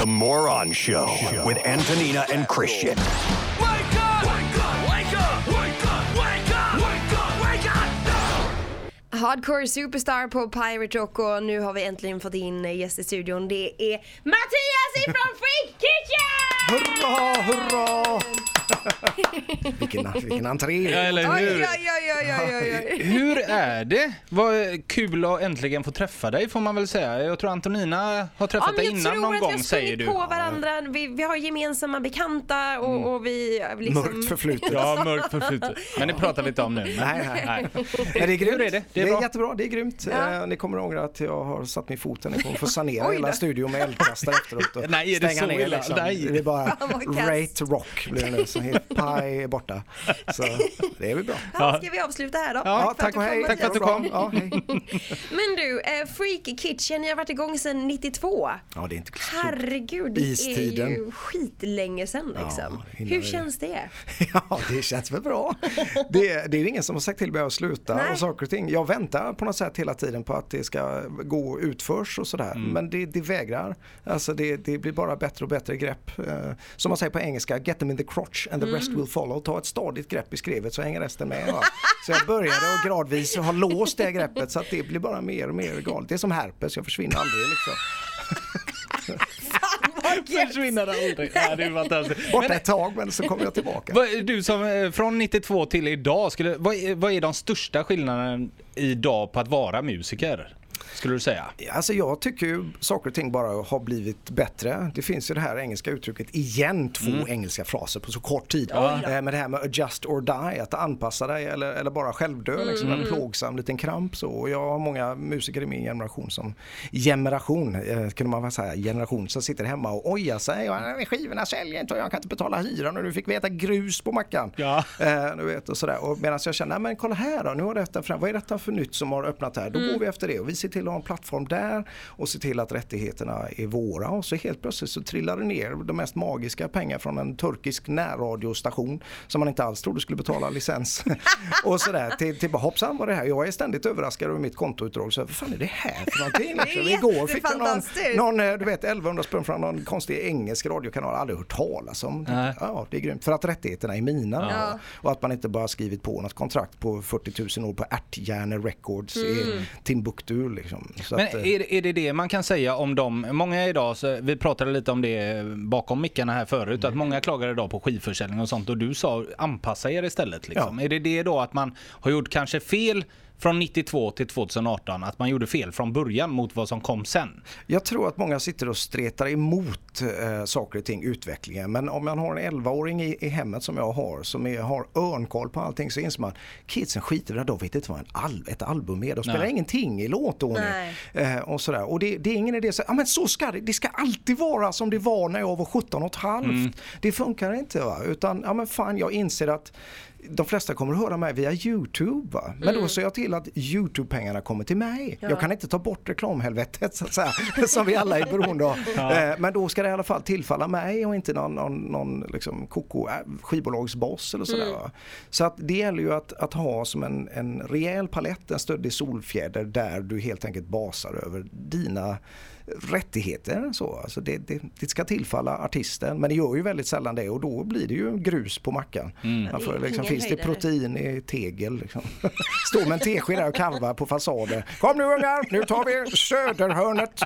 The Moron Show with Antonina and Christian. Wake up! Wake up! Wake up! Wake up! Wake up! Wake up! Wake up! Hardcore Superstar på Pirate Rock och nu har vi äntligen fått in gäst i studion. Det är Mattias ifrån Freak Kitchen! Hurra, hurra! vilken, vilken entré! Ja, eller hur? oj, oj, oj, oj, oj, oj. Hur är det? Vad kul att äntligen få träffa dig får man väl säga. Jag tror Antonina har träffat Ja, dig jag innan tror någon att vi gång har säger sprungit du. på varandra. Vi, vi har gemensamma bekanta och, och vi liksom... Mörkt förflutet. Ja, mörkt förflutet. Men det pratar vi inte om nu. Men- Nej, nej. Nej. Det är grymt. Hur är det? Det är det bra. är jättebra, det är grymt. Ja. Eh, ni kommer att ångra att jag har satt mig i foten. Ni kommer få sanera Oj hela studion med eldkastare efteråt. Och Nej, är det stänga så ner, illa? liksom. Nej. Det är bara rate rock blir det nu. Så helt paj är borta. Så det är väl bra. Ja, ska vi avsluta här då? Ja, tack och hej. Tack för att du kom. Ja, hej. Men du, eh, Freak Kitchen, ni har varit igång sedan 92. Ja, det är inte klokt. Herregud, det är Istiden. ju skitlänge sedan liksom. innan Hur känns det? Ja, det känns väl bra. Det, det är ingen som har sagt till mig att sluta Nej. och saker och ting. Jag väntar på något sätt hela tiden på att det ska gå utförs och sådär. Men det, det vägrar. Alltså det, det blir bara bättre och bättre grepp. Eh, som man säger på engelska, get them in the crotch and the rest will follow. Ta ett stadigt grepp i skrevet så hänger resten med. Va? Så jag började och gradvis ha låst det greppet så att det blir bara mer och mer galet. Det är som herpes, jag försvinner aldrig liksom. Försvinner aldrig. Ja, det är fantastiskt. Borta Men, ett tag men så kommer jag tillbaka. vad, du som eh, från 92 till idag, skulle, vad, är, vad är de största skillnaderna idag på att vara musiker? Skulle du säga? Alltså jag tycker ju saker och ting bara har blivit bättre. Det finns ju det här engelska uttrycket igen, två engelska fraser på så kort tid. Ja. Eh, Men det här med adjust or die, att anpassa dig eller, eller bara självdö, liksom en plågsam liten kramp så. Och jag har många musiker i min generation som generation, eh, kunde man väl säga, generation som sitter hemma och ojar sig. Och, "Ah, skivorna säljer inte och jag kan inte betala hyran och du fick veta grus på mackan. Ja. Eh, du vet, och sådär. Och medan jag känner, "Nej, men kolla här då, nu har detta fram. vad är detta för nytt som har öppnat här? Då går vi efter det och vi ser till att ha en plattform där och ser till att rättigheterna är våra. Och så helt plötsligt så trillar det ner de mest magiska pengar från en turkisk närradiostation som man inte alls trodde skulle betala licens. och sådär till, till bara hoppsan vad det här. Jag är ständigt överraskad över mitt kontoutdrag. Så, vad fan är det här för någonting? Liksom. Igår fick jag någon, någon eh, du vet 1100 spänn från någon konstig engelsk radiokanal. Aldrig hört talas om. Nej. Ja, det är grymt. För att rättigheterna är mina. Ja. Och att man inte bara skrivit på något kontrakt på 40 000 år på Ärthjärne Records i Timbuktu. Liksom. Men att, eh, är, det- är det det man kan säga om dem? Många idag, så vi pratade lite om det bakom mickarna här förut, att många klagar idag på skivförsäljning och sånt och du sa anpassa er istället. Liksom. Ja. Är det det då att man har gjort kanske fel från 92 till 2018, att man gjorde fel från början mot vad som kom sen? Jag tror att många sitter och stretar emot eh, saker och ting, utvecklingen. Men om man har en 11-åring i, i hemmet som jag har, som är, har örnkoll på allting så inser man kidsen skiter i de vet inte vad en al ett album är. De spelar Nej. ingenting i låtordning. Eh, och sådär. Och det, det är ingen idé säga, ah, men så ska det, det ska alltid vara som det var när jag var 17 och ett halvt. Det funkar inte va, utan ja men fan jag inser att de flesta kommer att höra mig via Youtube. Va? Men då ser jag till att Youtube-pengarna kommer till mig. Jag kan inte ta bort reklamhelvetet så att säga, som vi alla är beroende av. Eh, Men då ska det i alla fall tillfalla mig och inte någon, någon, någon liksom koko äh, skivbolagsboss eller sådär. va. Så att det gäller ju att, att ha som en, en rejäl palett, en stöddig solfjäder där du helt enkelt basar över dina rättigheter. Så. Alltså det, det, det ska tillfalla artisten men det gör ju väldigt sällan det och då blir det ju grus på mackan. Man får, Det liksom, finns det protein i tegel? Liksom. Står med en tesked där och karvar på fasader. Kom nu ungar, nu tar vi söderhörnet.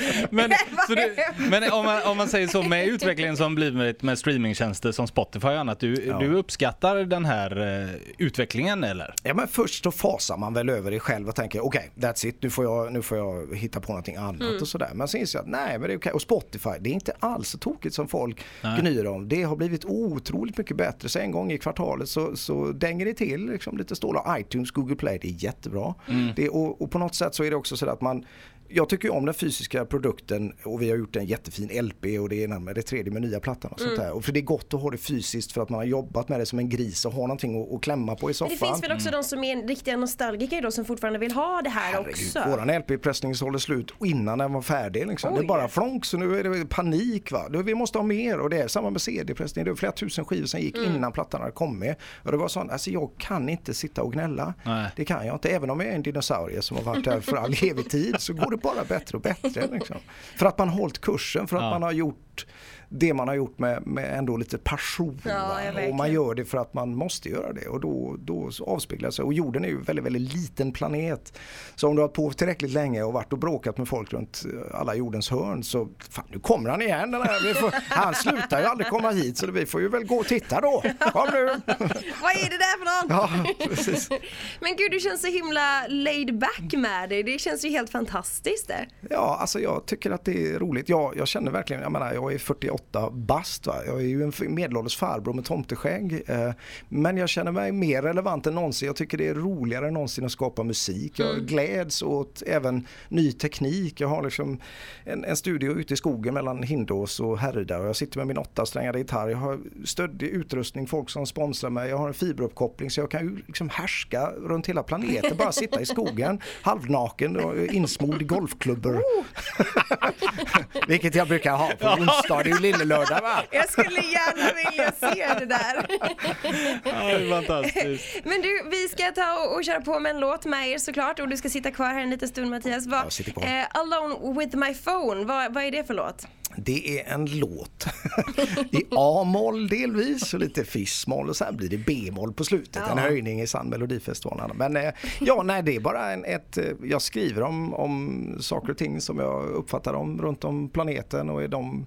Men, så du, men om, man, om man säger så med utvecklingen som blivit med streamingtjänster som Spotify och annat, du, du uppskattar den här eh, utvecklingen eller? Ja men först då fasar man väl över det själv och tänker okej that's it nu får, jag, nu får jag hitta på någonting annat och sådär. Men sen inser jag att nej men det är okej. Och Spotify det är inte alls så tokigt som folk gnyr om. Det har blivit otroligt mycket bättre. Så en gång i kvartalet så, så dänger det till liksom lite stålar. iTunes, Google Play det är jättebra. Det, och, och på något sätt så är det också så att man jag tycker ju om den fysiska produkten och vi har gjort en jättefin LP och det är närmare det tredje med nya plattan och sånt där. Och för det är gott att ha det fysiskt för att man har jobbat med det som en gris och har någonting att, att klämma på i Men soffan. det finns väl också de som är riktiga nostalgiker då som fortfarande vill ha det här också. Våran LP-pressning sålde slut innan den var färdig. Liksom. Det är bara flonk så nu är det panik. Va? Vi måste ha mer och det är samma med CD-pressning. Det var flera tusen skivor som gick Mm. innan plattan hade kommit. Och det var sånt, alltså jag kan inte sitta och gnälla. Nej. Det kan jag inte. Även om jag är en dinosaurie som har varit där för all evig tid så går det bara bättre och bättre. Liksom. För att man har hållit kursen, för att Ja. man har gjort det man har gjort med, med ändå lite passion. Ja, och man gör det för att man måste göra det och då, då avspeglar sig. Och jorden är ju en väldigt, väldigt liten planet. Så om du har på tillräckligt länge och varit och bråkat med folk runt eh, alla jordens hörn så fan nu kommer han igen den här. Får, han slutar ju aldrig komma hit så vi får ju väl gå och titta då. Kom nu! Vad är det där för någon? Ja, precis. Men gud, du känns så himla laid back med dig. Det känns ju helt fantastiskt det. Ja, alltså jag tycker att det är roligt. Jag, jag känner verkligen, jag menar jag är 48 bast va. Jag är ju en medelålders farbror med tomteskägg. Eh, men jag känner mig mer relevant än någonsin. Jag tycker det är roligare än någonsin att skapa musik. Jag gläds åt även ny teknik. Jag har liksom en, en studio ute i skogen mellan Hindås och Härryda och jag sitter med min åttasträngade gitarr. Jag har stöddig utrustning, folk som sponsrar mig. Jag har en fiberuppkoppling så jag kan ju liksom härska runt hela planeten. Bara sitta i skogen halvnaken och insmord i golfklubbor. Vilket jag brukar ha på onsdag, det är ju lillelördag va? Jag skulle gärna vilja se det där. Ja, det är fantastiskt. Men du, vi ska ta och, och köra på med en låt med er såklart och du ska sitta kvar här en liten stund Mattias. Kvar. eh, Alone with my phone, vad, vad är det för låt? Det är en låt i A-moll delvis och lite fis-moll och sen blir det B-moll på slutet. En höjning i sann melodifestivalen. Men eh, ja, nej det är bara en, ett, eh, jag skriver om, om saker och ting som jag uppfattar dem runt om planeten och är de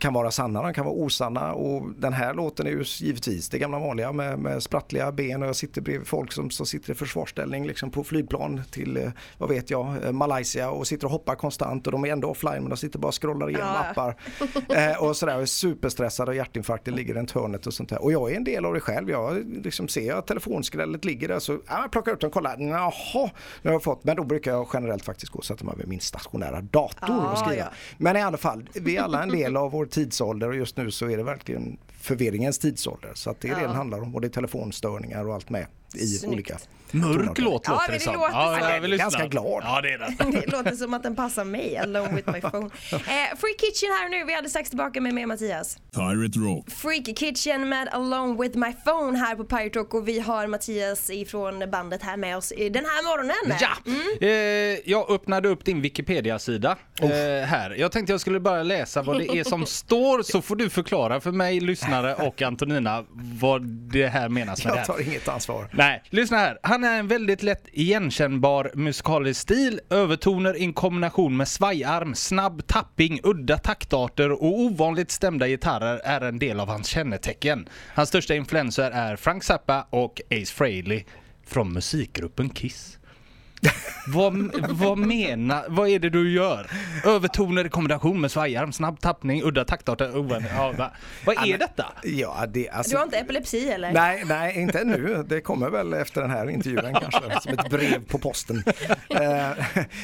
kan vara sanna, de kan vara osanna och den här låten är ju givetvis det gamla vanliga med, med sprattliga ben och jag sitter bredvid folk som, som sitter i försvarsställning liksom på flygplan till, eh, vad vet jag, eh, Malaysia och sitter och hoppar konstant och de är ändå offline men de sitter bara och scrollar igenom Ja. appar. Eh, och sådär, och är superstressade och hjärtinfarkten ligger runt hörnet och sånt där. Och jag är en del av det själv. Jag liksom ser att telefonskrället ligger där så ja, jag plockar upp den och kollar. Jaha, nu har jag fått. Men då brukar jag generellt faktiskt gå och sätta mig vid min stationära dator Ah, och skriva. ja. Men i alla fall, vi är alla en del av vår tidsålder och just nu så är det verkligen förvirringens tidsålder. Så att det är det Ja. den handlar om och det är telefonstörningar och allt med i Snyggt. olika Mörk låt Ja, låter det det som. låter Ja, så. jag lyssna. Ganska glad. Ja, det är det. Det låter som att den passar mig, Alone with my phone. Eh, Free Kitchen här nu, vi hade strax tillbaka med mer Mattias. Pirate Rock. Freak Kitchen med Alone with my phone här på Pirate Rock och vi har Mattias ifrån bandet här med oss i den här morgonen. Ja! Mm. Eh, jag öppnade upp din Wikipedia-sida Oh. eh, här. Jag tänkte jag skulle bara läsa vad det är som står så får du förklara för mig, lyssnare och Antonina vad det här menas med det Jag här. tar inget ansvar. Nej, lyssna här. Han han är en väldigt lätt igenkännbar musikalisk stil, övertoner i kombination med svajarm, snabb tapping, udda taktarter och ovanligt stämda gitarrer är en del av hans kännetecken. Hans största influenser är Frank Zappa och Ace Frehley från musikgruppen Kiss vad, vad menar, vad är det du gör? Övertoner i kombination med svajarm, snabb tappning, udda taktarter, ovanligt... Ja, va? Vad är detta? Ja, det, alltså, Du har inte epilepsi eller? Nej, nej, inte ännu. Det kommer väl efter den här intervjun kanske, som ett brev på posten. Eh,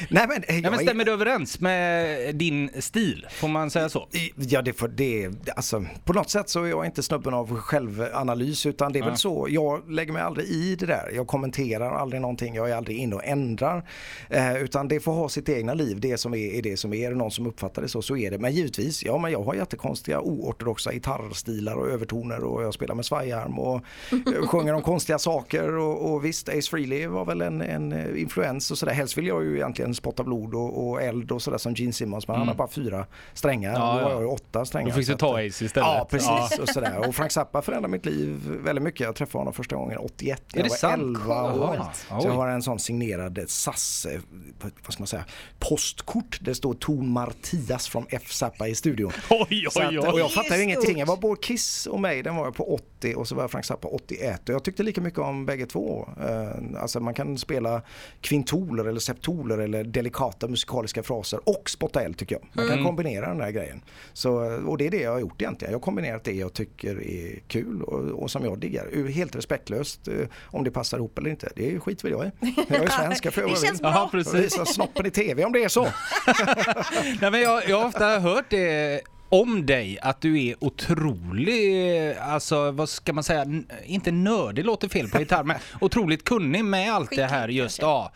nej, men, jag men är- stämmer det överens med din stil? Får man säga så? Ja, det får det, alltså, på något sätt så är jag inte snubben av självanalys utan det är Ja. väl så, jag lägger mig aldrig i det där. Jag kommenterar aldrig någonting, jag är aldrig inne och ändrar. Eh, utan det får ha sitt egna liv, det som är, är det som är. Är det någon som uppfattar det så, så är det. Men givetvis, ja men jag har jättekonstiga oortodoxa gitarrstilar och övertoner och jag spelar med svajarm och eh, sjunger om konstiga saker och, och visst, Ace Frehley var väl en, en eh, influens och sådär. Helst vill jag ju egentligen spotta blod och, och eld och sådär som Gene Simmons men han har bara fyra strängar. Mm. Ja, Ja, jag har ju åtta strängar. Då fick du ta Ace istället. Ja, precis. Ja. Och, sådär. och Frank Zappa förändrade mitt liv väldigt mycket. Jag träffade honom första gången 81 när jag var sant? 11 år. Så jag har en sån signerad SAS, eh, vad vad ska man säga, postkort. Det står Tom Martias från F Zappa i studion. Oj, att, oj, och oj. jag fattar ju Det är ingenting. Jag var både Kiss och mig, den var jag på 80 och så var jag Frank Zappa 81. Och jag tyckte lika mycket om bägge två. Eh, Alltså man kan spela kvintoler eller septoler eller delikata musikaliska fraser och spotta eld tycker jag. Man kan Mm. kombinera den här grejen. Så, och det är det jag har gjort egentligen. Jag har kombinerat det jag tycker är kul och, och som jag diggar. Helt respektlöst eh, om det passar ihop eller inte. Det skiter väl jag i. Jag är svensk, jag får göra Det vad jag känns vill. bra. Ja, precis. visar snoppen i TV om det är så. Nej, men jag, jag har ofta hört det om dig att du är otrolig, alltså vad ska man säga, N- inte nördig låter fel på gitarr, men otroligt kunnig med allt det här just, ja,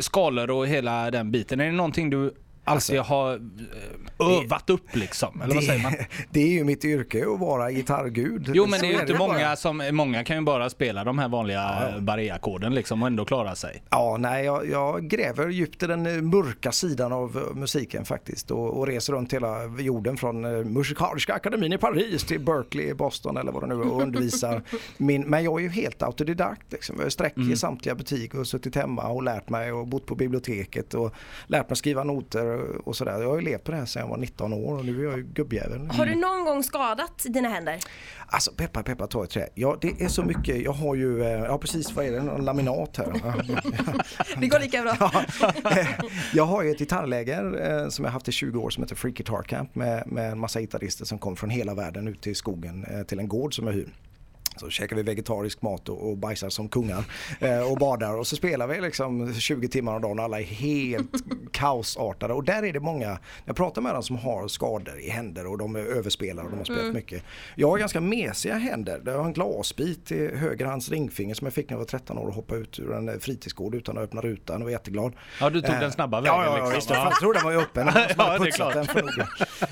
skalor och hela den biten. Är det någonting du alltid har eh, övat upp liksom? Eller vad säger man? det, det är ju mitt yrke att vara gitarrgud. Jo men det är ju inte bara. många som, många kan ju bara spela de här vanliga Ja, ackorden liksom och ändå klara sig. Ja, nej, jag, jag gräver djupt i den eh, mörka sidan av eh, musiken faktiskt och, och reser runt hela jorden från Musikaliska akademin i Paris till Berkeley i Boston eller vad det nu är och undervisar. Min, men jag är ju helt autodidakt. Liksom. Jag har sträck i samtliga butiker och suttit hemma och lärt mig och bott på biblioteket och lärt mig skriva noter och sådär. Jag har ju levt på det här sedan jag var 19 år och nu är jag ju gubbjävel. Har du någon gång skadat dina händer? Alltså peppa peppa ta i trä. Ja det är så mycket. Jag har ju, eh, ja precis vad är det, någon laminat här. Det går lika bra. Eh, jag har ju ett gitarrläger eh, som jag haft i 20 år som heter Free Guitar Camp med, med en massa gitarrister som kom från hela världen ut till skogen till en gård som jag hyr. Så käkar vi vegetarisk mat och, och bajsar som kungar eh, och badar och så spelar vi liksom 20 timmar om dagen och alla är helt kaosartade och där är det många, jag pratar med dem som har skador i händer och de är överspelare och de har spelat mycket. Jag har ganska mesiga händer, jag har en glasbit i höger hands ringfinger som jag fick när jag var 13 år och hoppade ut ur en eh, fritidsgård utan att öppna rutan och var jätteglad. Ja du tog Eh, den snabba vägen ja, ja liksom. visst. Jag trodde den var öppen. Jag Ja, det är klart. den.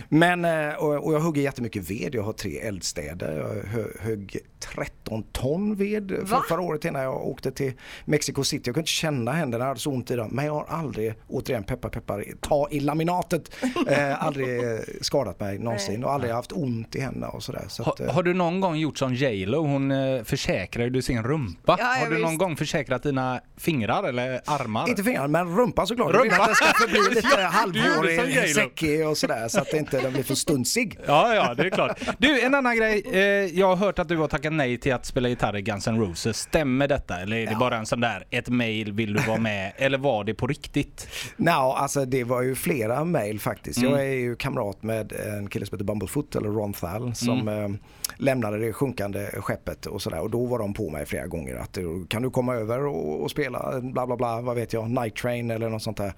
Men, eh, och, och jag hugger jättemycket ved. Jag har tre eldstäder. Jag hö- högg 13 ton ved för, Va? förra året innan jag åkte till Mexico City. Jag kunde inte känna händerna, jag hade så ont i dem. Men jag har aldrig, återigen peppar peppar, ta i laminatet. Eh, aldrig skadat mig någonsin och aldrig haft ont i händerna och sådär. Så Ha, eh, har du någon gång gjort som J Lo? Hon eh, försäkrar ju sin rumpa. Ja, ja, har du någon visst. gång försäkrat dina fingrar eller armar? Inte fingrarna, men rumpan såklart. Rumpan. att den ska förbli lite som halvhårig, säckig och sådär så att det inte den blir för stunsig. Ja, ja, det är klart. Du, en annan grej. Eh, jag har hört att du har tackat nej till att spela gitarr i Guns N' Roses. Stämmer detta? Eller är det Ja. bara en sån där, ett mail, vill du vara med? Eller var det på riktigt? Nå, alltså det var ju flera mejl faktiskt. Mm. Jag är ju kamrat med en kille som heter Bumblefoot eller Ron Thal som Mm. lämnade det sjunkande skeppet och sådär. Och då var de på mig flera gånger att eh, kan du komma över och, och spela bla bla bla, vad vet jag, Night Train eller något sånt där.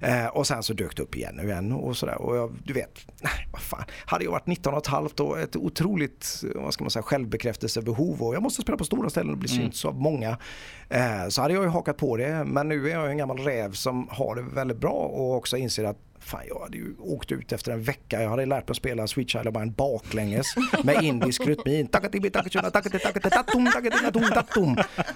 Eh, och sen så dök det upp igen och igen och sådär. Och jag, du vet, nej vad fan. Hade jag varit 19 och ett halvt och ett otroligt, vad ska man säga, självbekräftelsebehov och jag måste spela på stora ställen och bli Mm. synt så av många. Eh, så hade jag ju hakat på det. Men nu är jag en gammal räv som har det väldigt bra och också inser att Fan, jag hade ju åkt ut efter en vecka. Jag hade lärt mig att spela Sweet Child of Mine baklänges med indisk rytmin.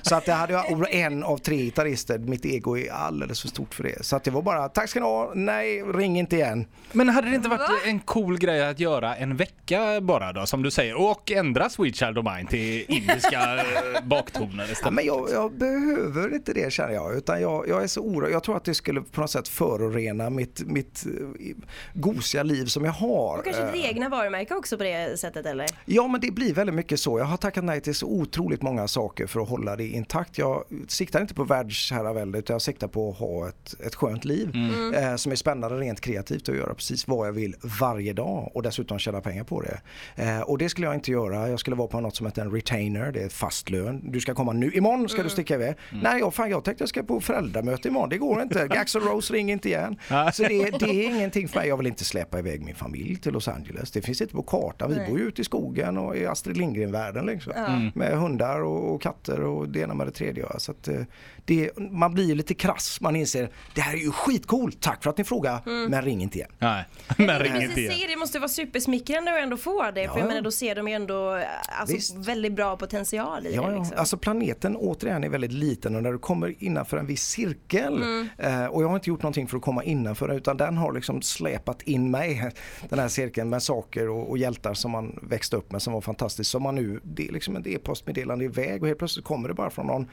Så att jag hade jag en av tre gitarrister. Mitt ego är alldeles för stort för det. Så att det var bara, tack ska ni ha, nej, ring inte igen. Men hade det inte varit en cool grej att göra en vecka bara då, som du säger, och ändra Sweet Child of Mine till indiska eh, baktoner Ja, istället? men jag, jag behöver inte det känner jag. Utan jag, jag är så orolig. Jag tror att det skulle på något sätt förorena mitt, mitt eh, gosiga liv som jag har. Och kanske Eh, ditt egna varumärke också på det sättet eller? Ja men det blir väldigt mycket så. Jag har tackat nej till så otroligt många saker för att hålla det intakt. Jag siktar inte på världsherravälde utan jag siktar på att ha ett, ett skönt liv eh, som är spännande rent kreativt och göra precis vad jag vill varje dag och dessutom tjäna pengar på det. Eh, och det skulle jag inte göra. Jag skulle vara på något som heter en retainer, det är fast lön. Du ska komma nu, imorgon ska du sticka iväg. Nej jag, fan, jag tänkte jag ska på föräldramöte imorgon, det går inte. Gax och Rose ring inte igen. Så det, det är ingenting för mig. Jag vill inte släppa iväg min familj till Los Angeles. Det finns inte på kartan. Vi Nej. bor ju ute i skogen och i Astrid Lindgren-världen liksom. Med hundar och, och katter och det ena med det tredje. Så att, eh, det, man blir lite krass. Man inser det här är ju skitcoolt. Tack för att ni frågar. Men ring inte igen. Nej, men ring inte igen. det måste vara supersmickrande att ändå få det. För Ja. jag menar då ser de ju ändå eh, alltså, Visst. väldigt bra potential i Ja, det. Liksom. Alltså planeten återigen är väldigt liten och när du kommer innanför en viss cirkel eh, och jag har inte gjort någonting för att komma innanför utan den har liksom släpat in mig den här cirkeln med saker och, och hjältar som man växte upp med som var fantastiskt. Som man nu, det är liksom ett e-postmeddelande iväg och helt plötsligt kommer det bara från någon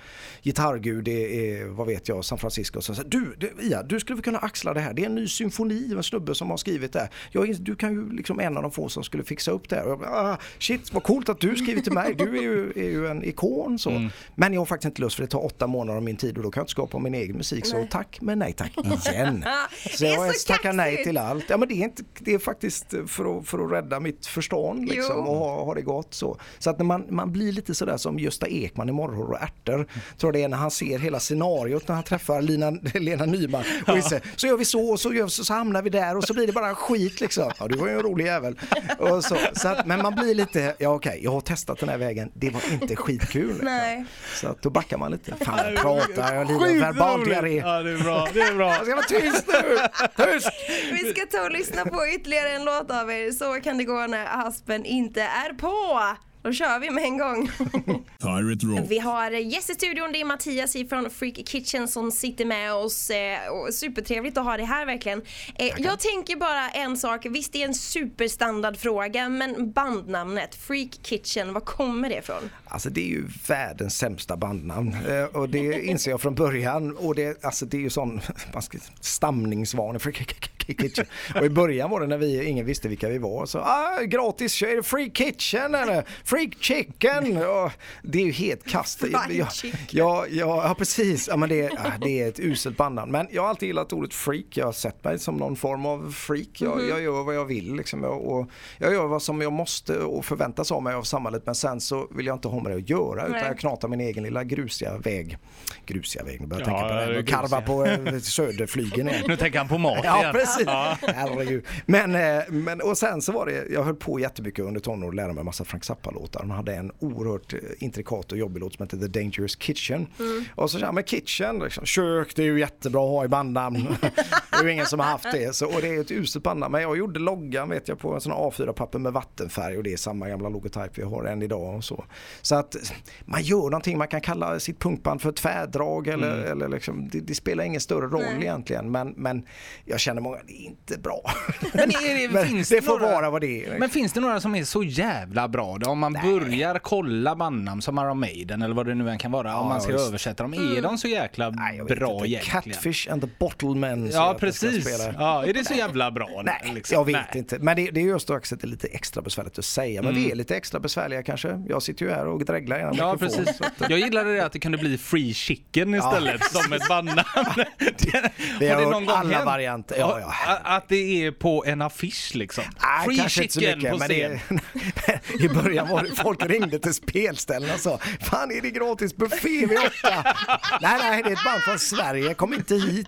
gitarrgud i, vad vet jag, San Francisco och så säger du, du, Ia, du skulle kunna axla det här. Det är en ny symfoni, en snubbe som har skrivit det. Jag, är- du kan ju liksom en av de få som skulle fixa upp det här. Och jag bara, ah, shit, vad coolt att du skrivit till mig. Du är ju, är ju en ikon så. Men jag har faktiskt inte lust för det tar åtta månader av min tid och då kan jag inte skapa min egen musik. Så tack men nej tack igen. Så Det är jag så tackar nej till allt. Ja men det är, inte, det är faktiskt för att, för att rädda mitt förstånd liksom, Jo. och ha, ha det gott så. Så att när man, man blir lite sådär som Gösta Ekman i Morrhår och ärtor. Tror det är när han ser hela scenariot när han träffar Lina, Lena Nyman. Och inser, så gör vi så och så, gör, så, så hamnar vi där och så blir det bara skit liksom. Ja du var ju en rolig jävel. Och så, så att, men man blir lite, ja okej jag har testat den här vägen. Det var inte skitkul. Liksom. Nej. Så att då backar man lite. Fan jag pratar, jag lider verbal diarré. Ja, det är bra. Det är bra. Jag ska vara tyst nu! Vi ska ta och lyssna på ytterligare en låt av er. Så kan det gå när Aspen inte är på. Då kör vi med en gång. Pirate Rock. Vi har gäst i studion, det är Mattias från Freak Kitchen som sitter med oss. Eh, supertrevligt att ha det här verkligen. Eh, jag tänker bara en sak, visst det är en superstandardfråga men bandnamnet Freak Kitchen, var kommer det ifrån? Alltså det är ju världens sämsta bandnamn Eh, och det inser jag från början och det, alltså det är ju sån man ska, stamningsvana för kitchen. Och i början var det när vi, ingen visste vilka vi var så ah, gratis, är det free kitchen eller free chicken? Och det är ju helt kast. Ja, ja, ja, ja precis, ja, men det, är- ja, det är ett uselt bandnamn. Men jag har alltid gillat ordet freak, jag har sett mig som någon form av freak. Jag, Mhm. jag gör vad jag vill liksom. Jag- och jag gör vad som jag måste och förväntas av mig av samhället men sen så vill jag inte ha med det att göra utan Nej. jag knatar min egen lilla grusiga väg. Grusiga väg, nu börjar jag Ja, tänka på det karva på eh, söderflygen igen. Nu tänker han på mat Ja igen. precis, Herregud. Men, eh, men och sen så var det, jag höll på jättemycket under tonåren att lära mig en massa Frank Zappa-låtar. Han hade en oerhört eh, intrikat och jobbig låt som hette The Dangerous Kitchen. Och så sa jag, men kitchen, liksom, kök det är ju jättebra att ha i bandnamn. det är ju ingen som har haft det. Så, och det är ett uselt bandnamn. Men jag gjorde loggan vet jag på en sån A4-papper med vattenfärg och det är samma gamla logotyp vi har än idag. Och så. så att man gör någonting, man kan kalla sitt punkband för tvärdrag eller, eller liksom, det, det spelar ingen större roll Nej. egentligen. Men, men jag känner många, det är inte bra. Men, det, Men finns det får några, vara vad det är. Men finns det några som är så jävla bra då? Om man börjar kolla bandnamn som Iron Maiden eller vad det nu än kan vara. om man ska översätta dem. Är de så jäkla Nej, bra inte. egentligen? Catfish and the Bottlemen. Ja precis. Ja, är det så jävla bra? Nej, liksom? jag vet Nej. inte. Men det, det är just också att det är lite extra besvärligt att säga. Men vi är lite extra besvärliga kanske. Jag sitter ju här och dreglar i Ja mikrofon. precis. att- Jag gillade det att det kunde bli Free Chicken istället som ett bandnamn. Vi Har har det någon gång alla hänt? varianter. Ja, ja. Att det är på en affisch liksom. Nej, Free kanske inte så Chicken mycket, på men scen. det, I början var det folk ringde till spelställen och sa Fan är det gratis buffé vid åtta? nej, nej, det är ett band från Sverige, kom inte hit.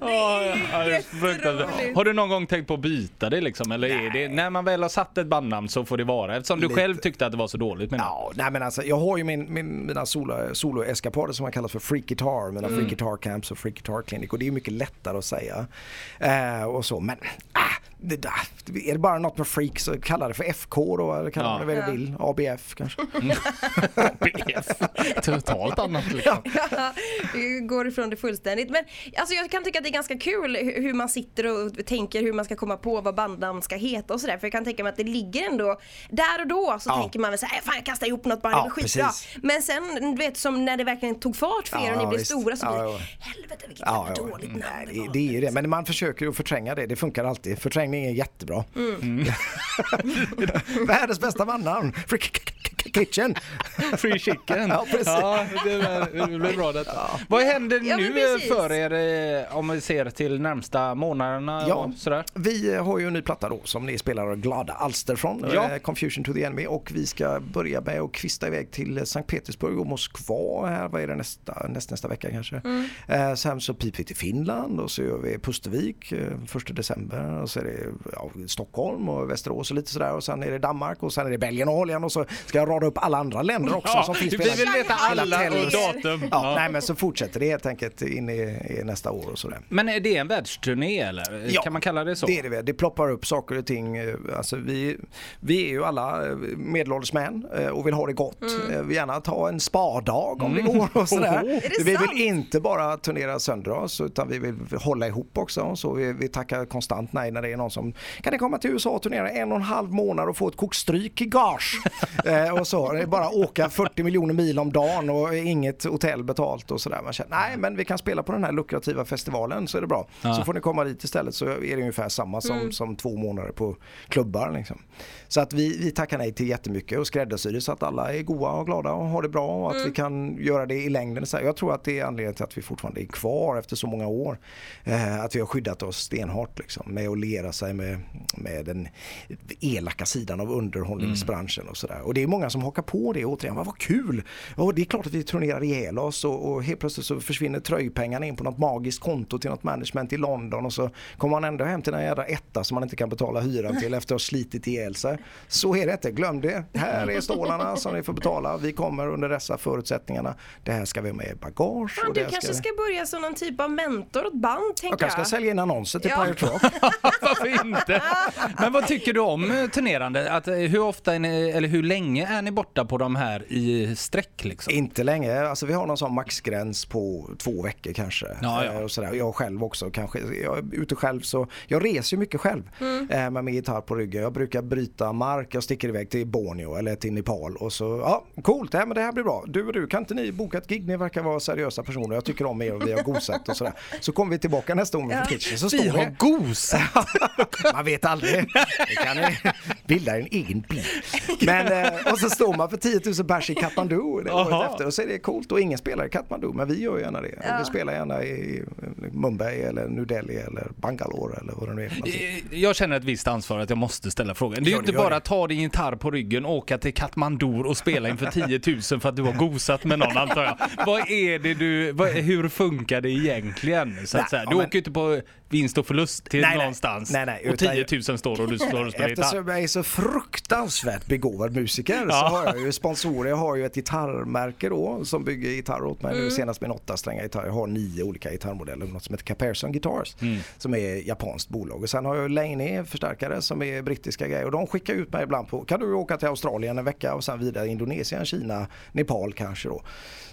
det är fruktansvärt. Har du någon gång tänkt på att byta det liksom? Eller är det, när man väl har satt ett bandnamn så får det vara? Eftersom du Lite. själv tyckte att det var så dåligt med Ja, nej men alltså jag har ju min, min, mina solo, soloeskapader som man kallar för Freak Guitar, mina Freak Guitar Camps och Freak Guitar Clinic och det är mycket lättare att säga. Eh, och så, men ah, det där, är det bara något med freak så kalla det för FK då eller kalla Ja. det vad Ja. du vill, ABF kanske. BF. Totalt annat liksom. Vi går ifrån det fullständigt. Men alltså, jag kan tycka att det är ganska kul hu- hur man sitter och tänker hur man ska komma på vad bandnamn ska heta och sådär. För jag kan tänka mig att det ligger ändå, där och då så Ja. tänker man väl såhär, "Äh, fan jag kastar ihop något band, Ja, det blir skitbra. precis. Men sen, du vet som när det verkligen tog fart för er Ja, och ni blev visst. stora så Ja, blir det, ja. helvete vilket Ja, dåligt namn Nej, det det, var." det är ju det, men man försöker ju att förtränga det, det funkar alltid. Förträngning är jättebra. Mm. Världens bästa bandnamn, Freak Kitchen. Free Chicken. Ja, precis. Ja, det, blir bra detta. Vad händer nu precis. för er eh, om vi ser till närmsta månaderna Ja, och sådär? vi har ju en ny platta då som ni spelar glada alster från, Ja. eh, Confusion to the Enemy och vi ska börja med att kvista iväg till Sankt Petersburg och Moskva här, vad är det nästa, näst, nästa vecka kanske. Mm. Eh, sen så piper vi till Finland och så gör vi Pustervik eh, första december och så är det ja, Stockholm och Västerås och lite sådär och sen är det Danmark och sen är det Belgien och Holland och så ska jag rada upp alla andra länder också Ja, som finns vi vill veta alla datum. Ja, Ja. Nej men så fortsätter det helt enkelt in i, i nästa år och sådär. Men är det en världsturné eller? Ja, kan man kalla det så? Det är det väl. Det ploppar upp saker och ting. eh, Alltså vi, vi är ju alla eh, medelålders män eh, och vill ha det gott. Eh, Vi gärna ta en spadag om det går och sådär. Mm. Är det vi sant? vill inte bara turnera sönder oss utan vi vill hålla ihop också. Så vi, vi tackar konstant nej när det är någon som kan ni komma till USA och turnera en och en halv månad och få ett kokstryk i gage. eh, och så. Det är bara åka 40 miljoner mil om dagen och inget hotell betalt och sådär. Man känner nej men vi kan spela på den här lukrativa festivalen så är det bra. Så får ni komma dit istället så är det ungefär samma som, som två månader på klubbar. Liksom. Så att vi, vi tackar nej till jättemycket och skräddarsyr så att alla är goa och glada och har det bra och att vi kan göra det i längden. Så här, Jag tror att det är anledningen till att vi fortfarande är kvar efter så många år. Eh, att vi har skyddat oss stenhårt liksom, med att lera sig med, med den elaka sidan av underhållningsbranschen och sådär. Och det är många som hakar på det återigen. Vad, vad kul! Och det är klart att vi turnerar ihjäl oss och, och helt plötsligt så försvinner tröjpengarna in på något magiskt konto till något management i London och så kommer man ändå hem till en jävla etta som man inte kan betala hyran till efter att ha slitit ihjäl sig. Så är det inte, glöm det. Här är stålarna som ni får betala. Vi kommer under dessa förutsättningarna. Det här ska vi ha med i bagage. Och du kanske vi- ska börja som någon typ av mentor åt band, jag tänker kanske jag. ska sälja in annonser till Ja. Pirate Rock. Varför inte? Men vad tycker du om eh, turnerande? Att, eh, hur ofta är ni, eller hur länge är ni borta på de här i sträck liksom? Inte länge, alltså vi har någon sån maxgräns på två veckor kanske. Ja, ja. Och sådär. Jag själv också kanske. Jag är ute själv så, jag reser ju mycket själv Mm. eh, med min gitarr på ryggen. Jag brukar bryta mark, jag sticker iväg till Borneo eller till Nepal och så, ja coolt, ja, men det här blir bra. Du och du, kan inte ni boka ett gig? Ni verkar vara seriösa personer, jag tycker om er och vi har gosat och sådär. Så kommer vi tillbaka nästa år med Ja. Kitchen så Vi har det gosat! man vet aldrig. Det kan ni bilda en egen bild. Men, eh, och så står man för 10 000 pers i Kathmandu det året efter och så är det coolt och ingen spelar i Kathmandu men vi gör gärna det. Ja. Vi spelar gärna i Mumbai eller New Delhi eller Bangalore eller vad det nu är. Eh, Jag känner ett visst ansvar att jag måste ställa frågan. Det är ju inte bara att ta din gitarr på ryggen, åka till Katmandu och spela inför 10 000 för att du har gosat med någon antar jag. Vad är det du, vad, hur funkar det egentligen? Så att Nej, Du men- åker ju inte på vinst och förlust till Nej, någonstans Nej, nej, och utan- 10 000 står och du står och spelar gitarr. Eftersom jag är så fruktansvärt begåvad musiker så Ja. har jag ju sponsorer. Jag har ju ett gitarrmärke då som bygger gitarrer åt mig Mm. nu senast en åtta strängar gitarr. Jag har nio olika gitarrmodeller, något som heter Caparison Guitars Mm. som är japanskt bolag. Och sen har jag Laney förstärkare som är brittiska grejer och de skickar ut mig ibland på, kan du åka till Australien en vecka och sen vidare Indonesien, Kina, Nepal kanske då.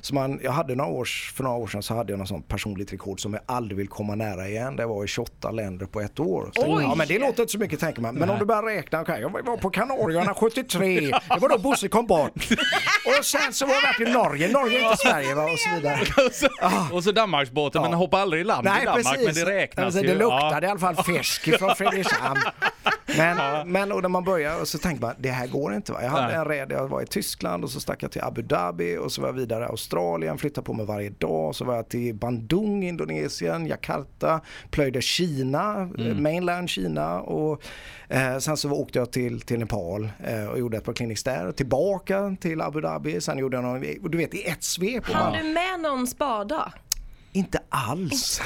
Så man, jag hade några års, för några år sedan så hade jag något sånt personligt rekord som jag aldrig vill komma nära igen. Det var i 28 länder på ett år. Så, ja men det låter inte så mycket tänker man. Men om du börjar räkna, okay, jag var på Kanarierna 73, det var då Bosse kom bort. Och sen så var jag i Norge, Norge är inte Sverige va? och så vidare. Och så, och så Danmarksbåten, Ja. men hoppa aldrig i land i Danmark, men det räknas alltså, ju. Det Ja. luktade i alla fall fisk från Fredrikshamn. Men, men och när man börjar och så tänker man det här går inte. Va? Jag hade Nej. en räd, jag var i Tyskland och så stack jag till Abu Dhabi och så var jag vidare i Australien, flyttade på mig varje dag. Så var jag till Bandung, Indonesien, Jakarta, plöjde Kina, eh, mainland Kina och eh, sen så åkte jag till, till Nepal eh, och gjorde ett par clinics där. Tillbaka till Abu Dhabi, sen gjorde jag någon, du vet i ett svep. Hann du med någon spada? Inte alls.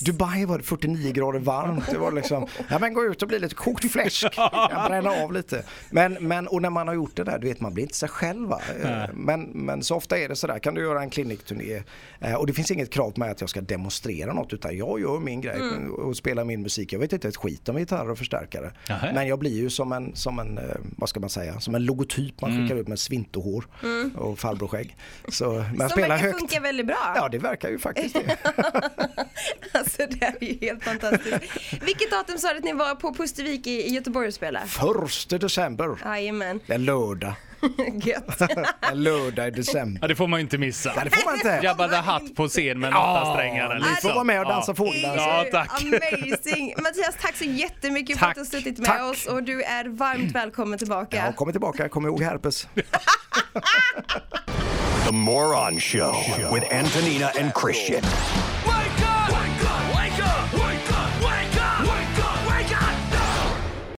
Dubai var det 49 grader varmt. Det var liksom, ja men gå ut och bli lite kokt fläsk. Jag bränner av lite. Men, men och när man har gjort det där, du vet man blir inte sig själv? Eh, Men, men så ofta är det sådär, kan du göra en klinikturné eh, och det finns inget krav på mig att jag ska demonstrera något utan jag gör min grej och spelar min musik. Jag vet inte ett skit om gitarr och förstärkare. Jaha. Men jag blir ju som en, som en, eh, vad ska man säga, som en logotyp man skickar ut med svintohår och farbrorsskägg. Så man Som spelar verkar högt. funka väldigt bra. Ja det verkar ju faktiskt det. Alltså det är ju helt fantastiskt. Vilket datum sa du att ni var på Pustervik i Göteborg och spelade? Första december. Jajamän, Det är lördag. gött. En lördag i december. Ja, det får man ju inte missa. Ja, det får man inte. Jabba the Hutt på scen med en åttasträngar. Ni får vara med och dansa fågeldans. Ja, tack. Amazing! Mattias, tack så jättemycket för Tack. att du har suttit med Tack. oss och du är varmt välkommen tillbaka. Ja, kommer tillbaka, kom ihåg herpes. The Moron Show with Antonina and Christian.